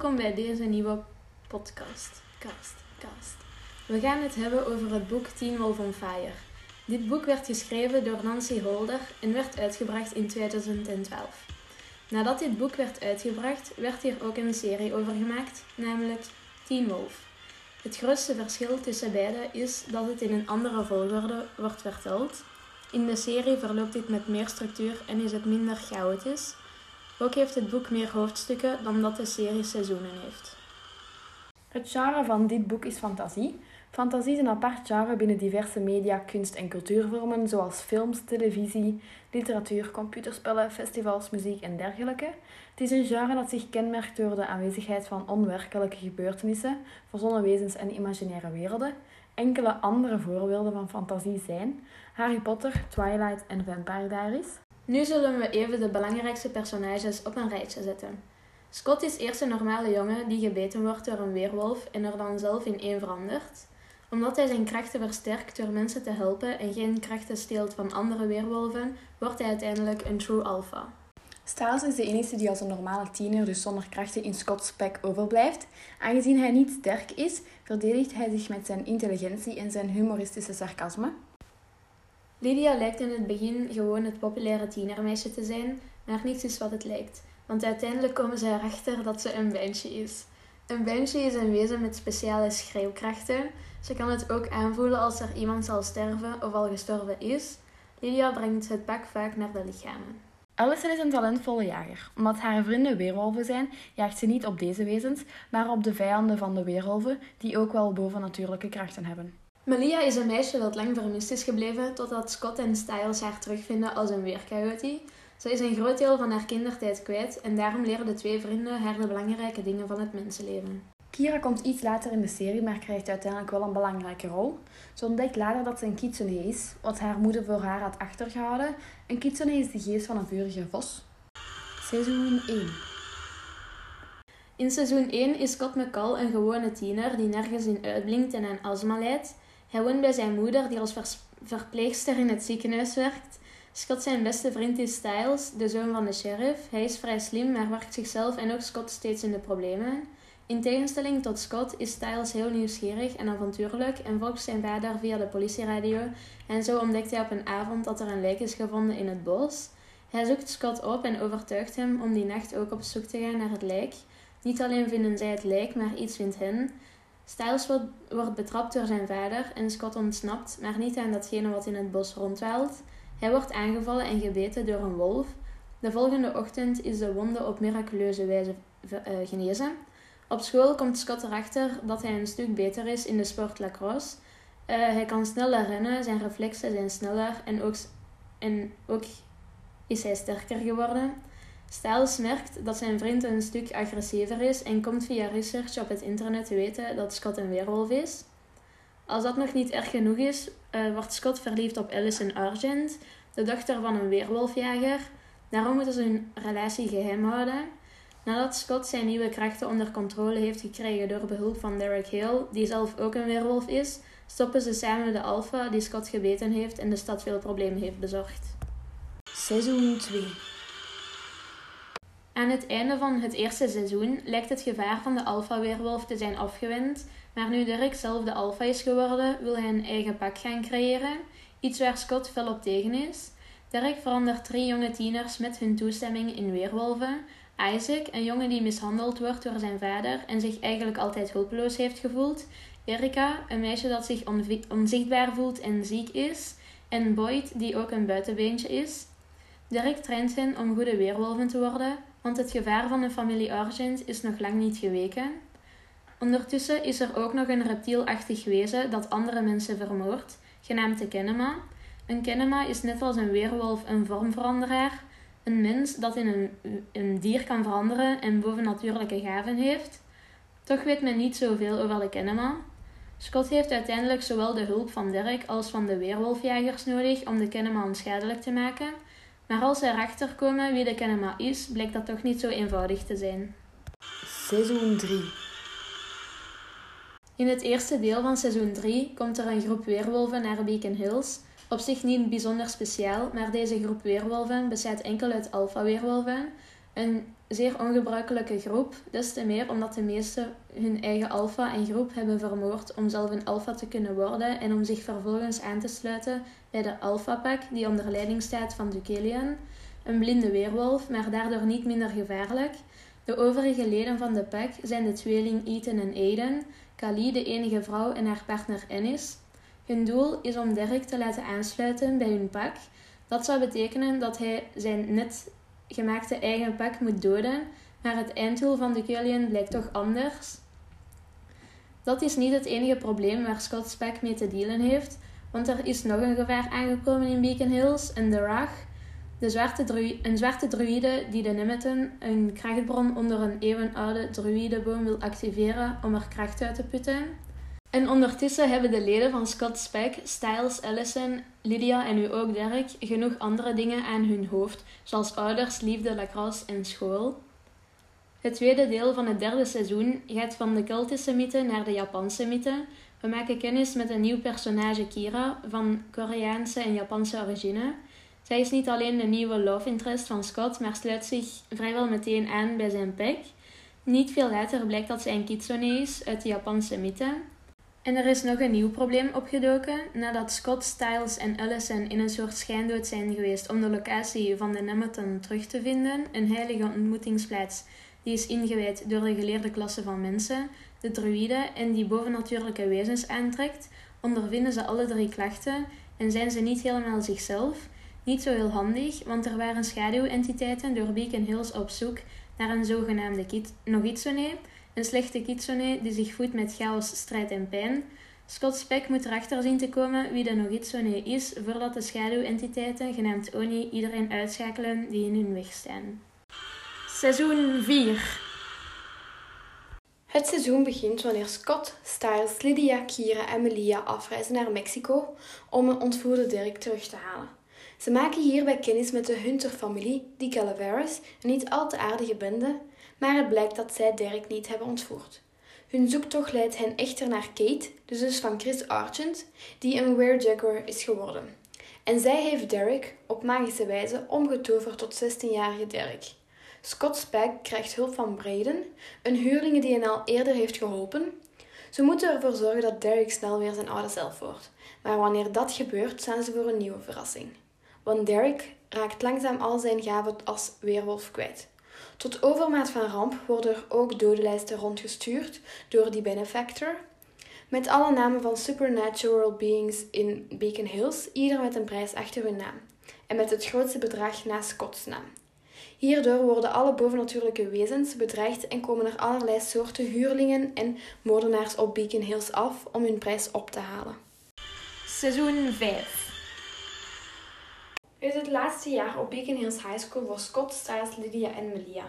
Welkom bij deze nieuwe podcast. Cast, cast. We gaan het hebben over het boek Teen Wolf on Fire. Dit boek werd geschreven door Nancy Holder en werd uitgebracht in 2012. Nadat dit boek werd uitgebracht, werd hier ook een serie over gemaakt, namelijk Teen Wolf. Het grootste verschil tussen beide is dat het in een andere volgorde wordt verteld. In de serie verloopt dit met meer structuur en is het minder chaotisch. Ook heeft het boek meer hoofdstukken dan dat de serie seizoenen heeft. Het genre van dit boek is fantasie. Fantasie is een apart genre binnen diverse media, kunst- en cultuurvormen, zoals films, televisie, literatuur, computerspellen, festivals, muziek en dergelijke. Het is een genre dat zich kenmerkt door de aanwezigheid van onwerkelijke gebeurtenissen, verzonnen wezens en imaginaire werelden. Enkele andere voorbeelden van fantasie zijn Harry Potter, Twilight en Vampire Diaries. Nu zullen we even de belangrijkste personages op een rijtje zetten. Scott is eerst een normale jongen die gebeten wordt door een weerwolf en er dan zelf in één verandert. Omdat hij zijn krachten versterkt door mensen te helpen en geen krachten steelt van andere weerwolven, wordt hij uiteindelijk een true alpha. Styles is de enige die als een normale tiener, dus zonder krachten, in Scott's pack overblijft. Aangezien hij niet sterk is, verdedigt hij zich met zijn intelligentie en zijn humoristische sarcasme. Lydia lijkt in het begin gewoon het populaire tienermeisje te zijn, maar niets is wat het lijkt. Want uiteindelijk komen ze erachter dat ze een banshee is. Een banshee is een wezen met speciale schreeuwkrachten. Ze kan het ook aanvoelen als er iemand zal sterven of al gestorven is. Lydia brengt het pak vaak naar de lichamen. Allison is een talentvolle jager. Omdat haar vrienden weerwolven zijn, jaagt ze niet op deze wezens, maar op de vijanden van de weerwolven, die ook wel bovennatuurlijke krachten hebben. Melia is een meisje dat lang vermist is gebleven totdat Scott en Styles haar terugvinden als een weercoyote. Ze is een groot deel van haar kindertijd kwijt en daarom leren de twee vrienden haar de belangrijke dingen van het mensenleven. Kira komt iets later in de serie, maar krijgt uiteindelijk wel een belangrijke rol. Ze ontdekt later dat ze een kitsune is, wat haar moeder voor haar had achtergehouden. Een kitsune is de geest van een vurige vos. Seizoen 1 In seizoen 1 is Scott McCall een gewone tiener die nergens in uitblinkt en aan astma lijdt. Hij woont bij zijn moeder, die als verpleegster in het ziekenhuis werkt. Scott zijn beste vriend is Styles, de zoon van de sheriff. Hij is vrij slim, maar werkt zichzelf en ook Scott steeds in de problemen. In tegenstelling tot Scott is Styles heel nieuwsgierig en avontuurlijk en volgt zijn vader via de politieradio en zo ontdekt hij op een avond dat er een lijk is gevonden in het bos. Hij zoekt Scott op en overtuigt hem om die nacht ook op zoek te gaan naar het lijk. Niet alleen vinden zij het lijk, maar iets vindt hen. Styles wordt betrapt door zijn vader en Scott ontsnapt, maar niet aan datgene wat in het bos rondwaalt. Hij wordt aangevallen en gebeten door een wolf. De volgende ochtend is de wonde op miraculeuze wijze eh, genezen. Op school komt Scott erachter dat hij een stuk beter is in de sport lacrosse. Uh, hij kan sneller rennen, zijn reflexen zijn sneller en ook, en ook is hij sterker geworden. Styles merkt dat zijn vriend een stuk agressiever is en komt via research op het internet te weten dat Scott een weerwolf is. Als dat nog niet erg genoeg is, uh, wordt Scott verliefd op Allison Argent, de dochter van een weerwolfjager. Daarom moeten ze hun relatie geheim houden. Nadat Scott zijn nieuwe krachten onder controle heeft gekregen door behulp van Derek Hale, die zelf ook een weerwolf is, stoppen ze samen de alfa die Scott gebeten heeft en de stad veel problemen heeft bezorgd. Seizoen 2 Aan het einde van het eerste seizoen lijkt het gevaar van de alfa-weerwolf te zijn afgewend, maar nu Derek zelf de alfa is geworden, wil hij een eigen pak gaan creëren, iets waar Scott fel op tegen is. Derek verandert drie jonge tieners met hun toestemming in weerwolven, Isaac, een jongen die mishandeld wordt door zijn vader en zich eigenlijk altijd hulpeloos heeft gevoeld. Erika, een meisje dat zich onzichtbaar voelt en ziek is. En Boyd, die ook een buitenbeentje is. Derek traint hen om goede weerwolven te worden, want het gevaar van de familie Argent is nog lang niet geweken. Ondertussen is er ook nog een reptielachtig wezen dat andere mensen vermoordt, genaamd de Kenema. Een Kenema is net als een weerwolf een vormveranderaar, een mens dat in een, een dier kan veranderen en bovennatuurlijke gaven heeft. Toch weet men niet zoveel over de Kenema. Scott heeft uiteindelijk zowel de hulp van Dirk als van de weerwolfjagers nodig om de Kenema onschadelijk te maken. Maar als ze erachter komen wie de Kenema is, blijkt dat toch niet zo eenvoudig te zijn. Seizoen 3 In het eerste deel van seizoen 3 komt er een groep weerwolven naar Beacon Hills op zich niet bijzonder speciaal, maar deze groep weerwolven bestaat enkel uit alfa-weerwolven. Een zeer ongebruikelijke groep, des te meer omdat de meesten hun eigen alfa en groep hebben vermoord om zelf een alfa te kunnen worden en om zich vervolgens aan te sluiten bij de alfa-pak die onder leiding staat van Dukelian, een blinde weerwolf, maar daardoor niet minder gevaarlijk. De overige leden van de pak zijn de tweeling Ethan en Aiden, Kali de enige vrouw en haar partner Ennis. Hun doel is om Derek te laten aansluiten bij hun pak. Dat zou betekenen dat hij zijn net gemaakte eigen pak moet doden, maar het einddoel van de Killian blijkt toch anders. Dat is niet het enige probleem waar Scott pak mee te dealen heeft, want er is nog een gevaar aangekomen in Beacon Hills, en de Rag, de zwarte een zwarte druïde die de Nemeton, een krachtbron onder een eeuwenoude druïdeboom, wil activeren om er kracht uit te putten. En ondertussen hebben de leden van Scott Speck, Styles, Allison, Lydia en nu ook Derek genoeg andere dingen aan hun hoofd, zoals ouders, liefde, lacrosse en school. Het tweede deel van het derde seizoen gaat van de Keltische mythe naar de Japanse mythe. We maken kennis met een nieuw personage Kira van Koreaanse en Japanse origine. Zij is niet alleen de nieuwe love interest van Scott, maar sluit zich vrijwel meteen aan bij zijn pek. Niet veel later blijkt dat zij een kitsune is uit de Japanse mythe. En er is nog een nieuw probleem opgedoken nadat Scott, Styles en Allison in een soort schijndood zijn geweest om de locatie van de Nemeton terug te vinden, een heilige ontmoetingsplaats. Die is ingewijd door de geleerde klasse van mensen, de druïden, en die bovennatuurlijke wezens aantrekt, ondervinden ze alle drie klachten en zijn ze niet helemaal zichzelf. Niet zo heel handig, want er waren schaduwentiteiten door Beacon Hills op zoek naar een zogenaamde Nogitsune, een slechte kitsune die zich voedt met chaos, strijd en pijn. Scott Speck moet erachter zien te komen wie de Nogitsune is voordat de schaduwentiteiten, genaamd Oni, iedereen uitschakelen die in hun weg staan. Seizoen 4 Het seizoen begint wanneer Scott, Styles, Lydia, Kira en Melia afreizen naar Mexico om een ontvoerde Dirk terug te halen. Ze maken hierbij kennis met de Hunter-familie, die Calaveras, een niet al te aardige bende, maar het blijkt dat zij Derek niet hebben ontvoerd. Hun zoektocht leidt hen echter naar Kate, de zus van Chris Argent, die een Were-Jaguar is geworden. En zij heeft Derek op magische wijze omgetoverd tot 16-jarige Derek. Scott Spag krijgt hulp van Braden, een huurling die hen al eerder heeft geholpen. Ze moeten ervoor zorgen dat Derek snel weer zijn oude zelf wordt. Maar wanneer dat gebeurt, staan ze voor een nieuwe verrassing. Want Derek raakt langzaam al zijn gaven als weerwolf kwijt. Tot overmaat van ramp worden er ook dodenlijsten rondgestuurd door die benefactor, met alle namen van supernatural beings in Beacon Hills, ieder met een prijs achter hun naam, en met het grootste bedrag naast Scott's naam. Hierdoor worden alle bovennatuurlijke wezens bedreigd en komen er allerlei soorten huurlingen en moordenaars op Beacon Hills af om hun prijs op te halen. Seizoen 5 is het laatste jaar op Beacon Hills High School voor Scott, Styles, Lydia en Melia.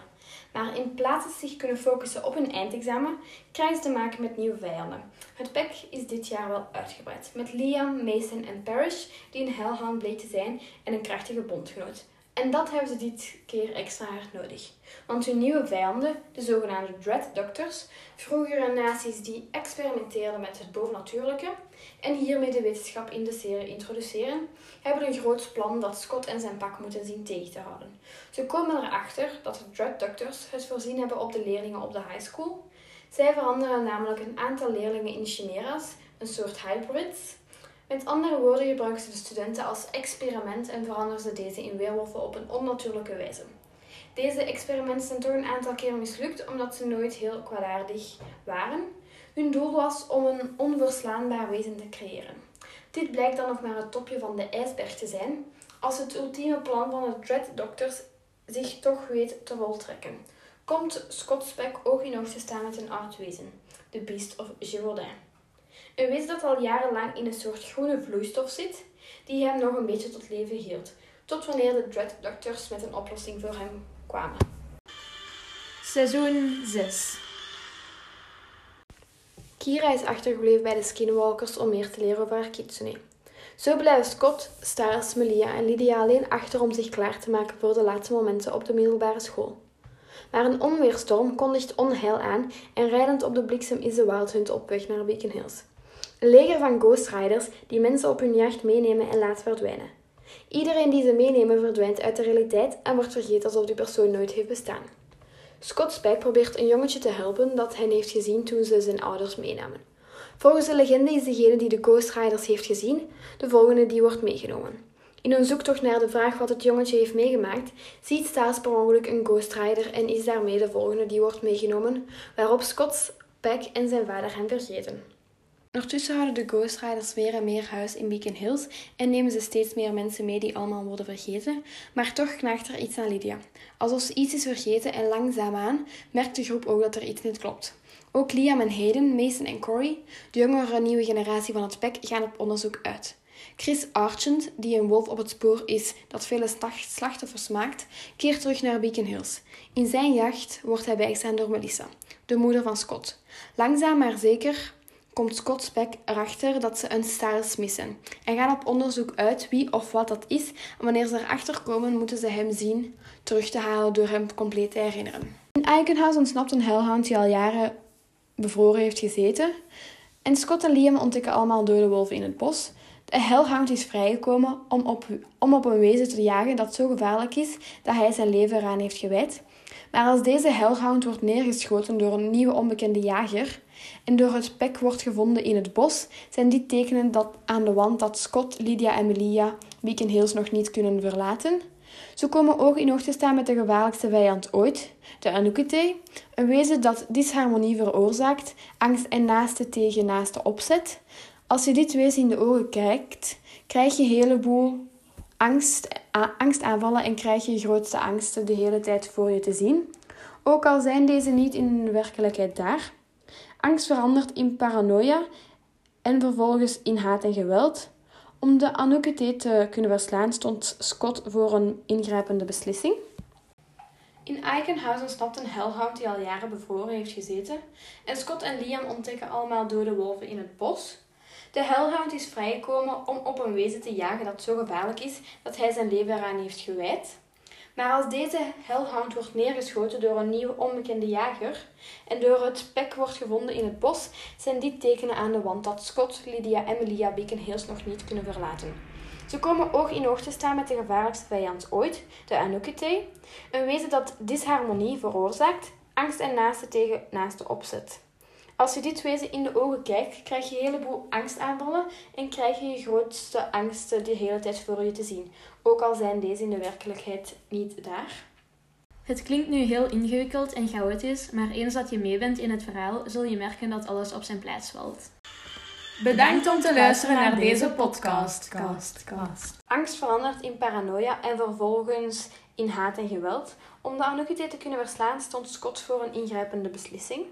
Maar in plaats van zich kunnen focussen op hun eindexamen, krijgen ze te maken met nieuwe vijanden. Het pack is dit jaar wel uitgebreid, met Liam, Mason en Parrish, die een hellhound bleek te zijn en een krachtige bondgenoot. En dat hebben ze dit keer extra hard nodig. Want hun nieuwe vijanden, de zogenaamde Dread Doctors, vroegere naties die experimenteerden met het bovennatuurlijke en hiermee de wetenschap in de serie introduceren, hebben een groot plan dat Scott en zijn pak moeten zien tegen te houden. Ze komen erachter dat de Dread Doctors het voorzien hebben op de leerlingen op de high school. Zij veranderen namelijk een aantal leerlingen in chimeras, een soort hybrids, met andere woorden gebruiken ze de studenten als experiment en veranderen ze deze in weerwolven op een onnatuurlijke wijze. Deze experimenten zijn toch een aantal keer mislukt omdat ze nooit heel kwaadaardig waren. Hun doel was om een onverslaanbaar wezen te creëren. Dit blijkt dan nog maar het topje van de ijsberg te zijn, als het ultieme plan van de Dread Doctors zich toch weet te voltrekken. Komt Scott Speck oog in oog te staan met een aardwezen, de Beast of Gévaudan. Een wezen dat al jarenlang in een soort groene vloeistof zit, die hem nog een beetje tot leven hield, tot wanneer de Dread Doctors met een oplossing voor hem kwamen. Seizoen 6 Kira is achtergebleven bij de Skinwalkers om meer te leren over haar kitsune. Zo blijven Scott, Stars, Melia en Lydia alleen achter om zich klaar te maken voor de laatste momenten op de middelbare school. Maar een onweerstorm kondigt onheil aan en rijdend op de bliksem is de Wild Hunt op weg naar Beacon Hills. Een leger van Ghost Riders die mensen op hun jacht meenemen en laten verdwijnen. Iedereen die ze meenemen verdwijnt uit de realiteit en wordt vergeten alsof die persoon nooit heeft bestaan. Scott Speck probeert een jongetje te helpen dat hij heeft gezien toen ze zijn ouders meenamen. Volgens de legende is degene die de Ghost Riders heeft gezien de volgende die wordt meegenomen. In een zoektocht naar de vraag wat het jongetje heeft meegemaakt, ziet Staes per ongeluk een Ghost Rider en is daarmee de volgende die wordt meegenomen, waarop Scott Speck en zijn vader hen vergeten. Ondertussen houden de Ghost Riders meer en meer huis in Beacon Hills en nemen ze steeds meer mensen mee die allemaal worden vergeten, maar toch knaagt er iets aan Lydia. Alsof ze iets is vergeten en langzaamaan merkt de groep ook dat er iets niet klopt. Ook Liam en Hayden, Mason en Corey, de jongere nieuwe generatie van het PEC, gaan op onderzoek uit. Chris Argent, die een wolf op het spoor is dat vele slachtoffers maakt, keert terug naar Beacon Hills. In zijn jacht wordt hij bijgestaan door Melissa, de moeder van Scott. Langzaam maar zeker komt Scott Speck erachter dat ze een Stars missen en gaan op onderzoek uit wie of wat dat is. En wanneer ze erachter komen, moeten ze hem zien terug te halen door hem compleet te herinneren. In Eikenhuis ontsnapt een hellhound die al jaren bevroren heeft gezeten. En Scott en Liam ontdekken allemaal dode wolven in het bos. De hellhound is vrijgekomen om op, om op een wezen te jagen dat zo gevaarlijk is dat hij zijn leven eraan heeft gewijd. Maar als deze hellhound wordt neergeschoten door een nieuwe onbekende jager en door het pek wordt gevonden in het bos, zijn die tekenen dat aan de wand dat Scott, Lydia en Melia Beacon Hills nog niet kunnen verlaten. Ze komen oog in oog te staan met de gevaarlijkste vijand ooit, de Anukete, een wezen dat disharmonie veroorzaakt, angst en naaste tegen naaste opzet. Als je dit wezen in de ogen kijkt, krijg je een heleboel angst, angstaanvallen en krijg je grootste angsten de hele tijd voor je te zien. Ook al zijn deze niet in de werkelijkheid daar. Angst verandert in paranoia en vervolgens in haat en geweld. Om de Anukete te kunnen verslaan stond Scott voor een ingrijpende beslissing. In Eikenhuizen stapt een hellhound die al jaren bevroren heeft gezeten en Scott en Liam ontdekken allemaal dode wolven in het bos. De hellhound is vrijgekomen om op een wezen te jagen dat zo gevaarlijk is dat hij zijn leven eraan heeft gewijd. Maar als deze hellhound wordt neergeschoten door een nieuwe onbekende jager en door het pek wordt gevonden in het bos, zijn die tekenen aan de wand dat Scott, Lydia en Melia Beacon Hills nog niet kunnen verlaten. Ze komen oog in oog te staan met de gevaarlijkste vijand ooit, de Anukete, een wezen dat disharmonie veroorzaakt, angst en naaste tegen naaste opzet. Als je dit wezen in de ogen kijkt, krijg je een heleboel angstaanvallen en krijg je je grootste angsten de hele tijd voor je te zien, ook al zijn deze in de werkelijkheid niet daar. Het klinkt nu heel ingewikkeld en chaotisch, maar eens dat je mee bent in het verhaal, zul je merken dat alles op zijn plaats valt. Bedankt om te luisteren naar deze podcast. Cast, cast. Angst verandert in paranoia en vervolgens in haat en geweld. Om de Anukite te kunnen verslaan stond Scott voor een ingrijpende beslissing.